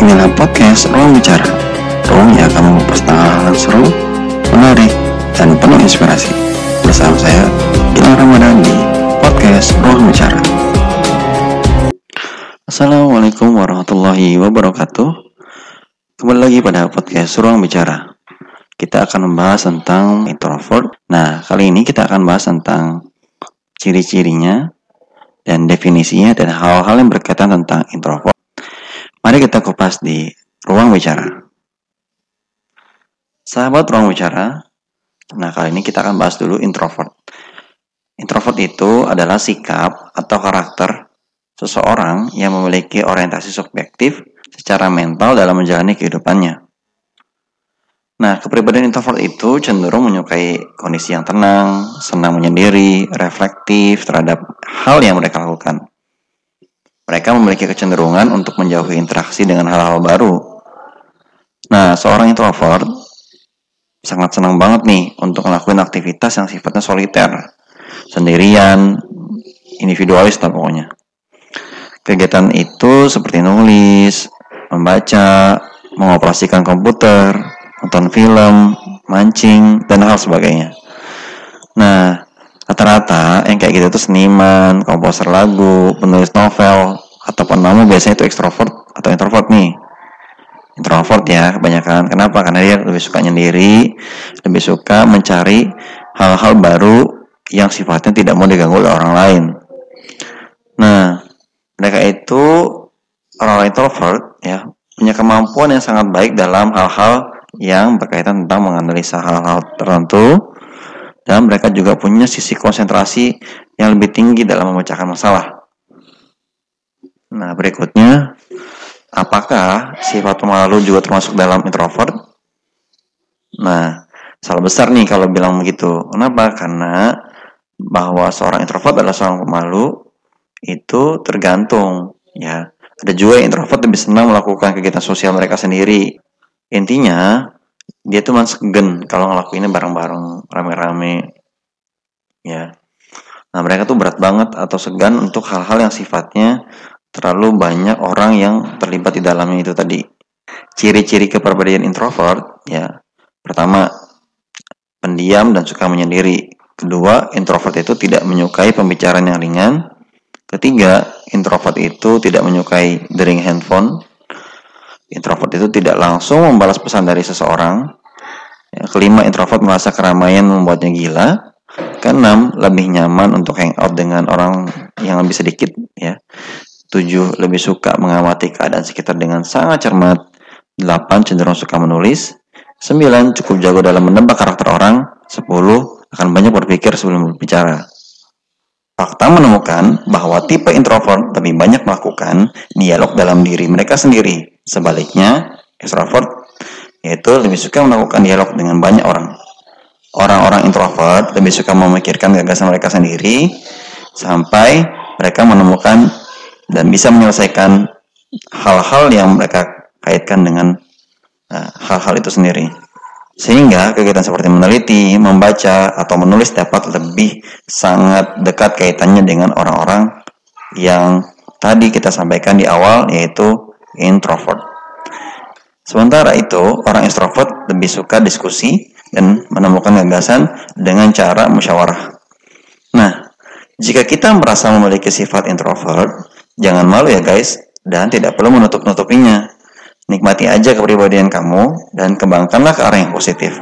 Inilah podcast Ruang Bicara Ruang yang akan hal seru, menarik, dan penuh inspirasi. Bersama saya, Gilang Ramadan di podcast Ruang Bicara. Assalamualaikum warahmatullahi wabarakatuh. Kembali lagi pada podcast Ruang Bicara. Kita akan membahas tentang introvert. Nah, kali ini kita akan bahas tentang ciri-cirinya dan definisinya dan hal-hal yang berkaitan tentang introvert kita kupas di ruang bicara. Sahabat ruang bicara, nah kali ini kita akan bahas dulu introvert. Introvert itu adalah sikap atau karakter seseorang yang memiliki orientasi subjektif secara mental dalam menjalani kehidupannya. Nah, kepribadian introvert itu cenderung menyukai kondisi yang tenang, senang menyendiri, reflektif terhadap hal yang mereka lakukan. Mereka memiliki kecenderungan untuk menjauhi interaksi dengan hal-hal baru. Nah, seorang introvert sangat senang banget nih untuk melakukan aktivitas yang sifatnya soliter, sendirian, individualis lah pokoknya. Kegiatan itu seperti nulis, membaca, mengoperasikan komputer, nonton film, mancing, dan hal sebagainya. Nah, rata-rata yang kayak gitu itu seniman, komposer lagu, penulis novel, atau penamu biasanya itu ekstrovert atau introvert nih. Introvert ya kebanyakan. Kenapa? Karena dia lebih suka nyendiri, lebih suka mencari hal-hal baru yang sifatnya tidak mau diganggu oleh orang lain. Nah, mereka itu orang introvert ya punya kemampuan yang sangat baik dalam hal-hal yang berkaitan tentang menganalisa hal-hal tertentu dan mereka juga punya sisi konsentrasi yang lebih tinggi dalam memecahkan masalah. Nah, berikutnya, apakah sifat pemalu juga termasuk dalam introvert? Nah, salah besar nih kalau bilang begitu. Kenapa? Karena bahwa seorang introvert adalah seorang pemalu itu tergantung ya. Ada juga introvert lebih senang melakukan kegiatan sosial mereka sendiri. Intinya, dia tuh masih segan kalau ngelakuinnya bareng-bareng rame-rame. Ya. Nah mereka tuh berat banget atau segan untuk hal-hal yang sifatnya terlalu banyak orang yang terlibat di dalamnya itu tadi. Ciri-ciri kepribadian introvert ya. Pertama pendiam dan suka menyendiri. Kedua introvert itu tidak menyukai pembicaraan yang ringan. Ketiga introvert itu tidak menyukai dering handphone Introvert itu tidak langsung membalas pesan dari seseorang. Yang kelima, introvert merasa keramaian membuatnya gila. Keenam, lebih nyaman untuk hangout dengan orang yang lebih sedikit. Ya. Tujuh, lebih suka mengamati keadaan sekitar dengan sangat cermat. Delapan, cenderung suka menulis. Sembilan, cukup jago dalam menebak karakter orang. Sepuluh, akan banyak berpikir sebelum berbicara. Fakta menemukan bahwa tipe introvert lebih banyak melakukan dialog dalam diri mereka sendiri Sebaliknya, extrovert yaitu lebih suka melakukan dialog dengan banyak orang. Orang-orang introvert lebih suka memikirkan gagasan mereka sendiri sampai mereka menemukan dan bisa menyelesaikan hal-hal yang mereka kaitkan dengan eh, hal-hal uh, itu sendiri. Sehingga kegiatan seperti meneliti, membaca, atau menulis dapat lebih sangat dekat kaitannya dengan orang-orang yang tadi kita sampaikan di awal yaitu introvert. Sementara itu, orang extrovert lebih suka diskusi dan menemukan gagasan dengan cara musyawarah. Nah, jika kita merasa memiliki sifat introvert, jangan malu ya guys, dan tidak perlu menutup-nutupinya. Nikmati aja kepribadian kamu dan kembangkanlah ke arah yang positif.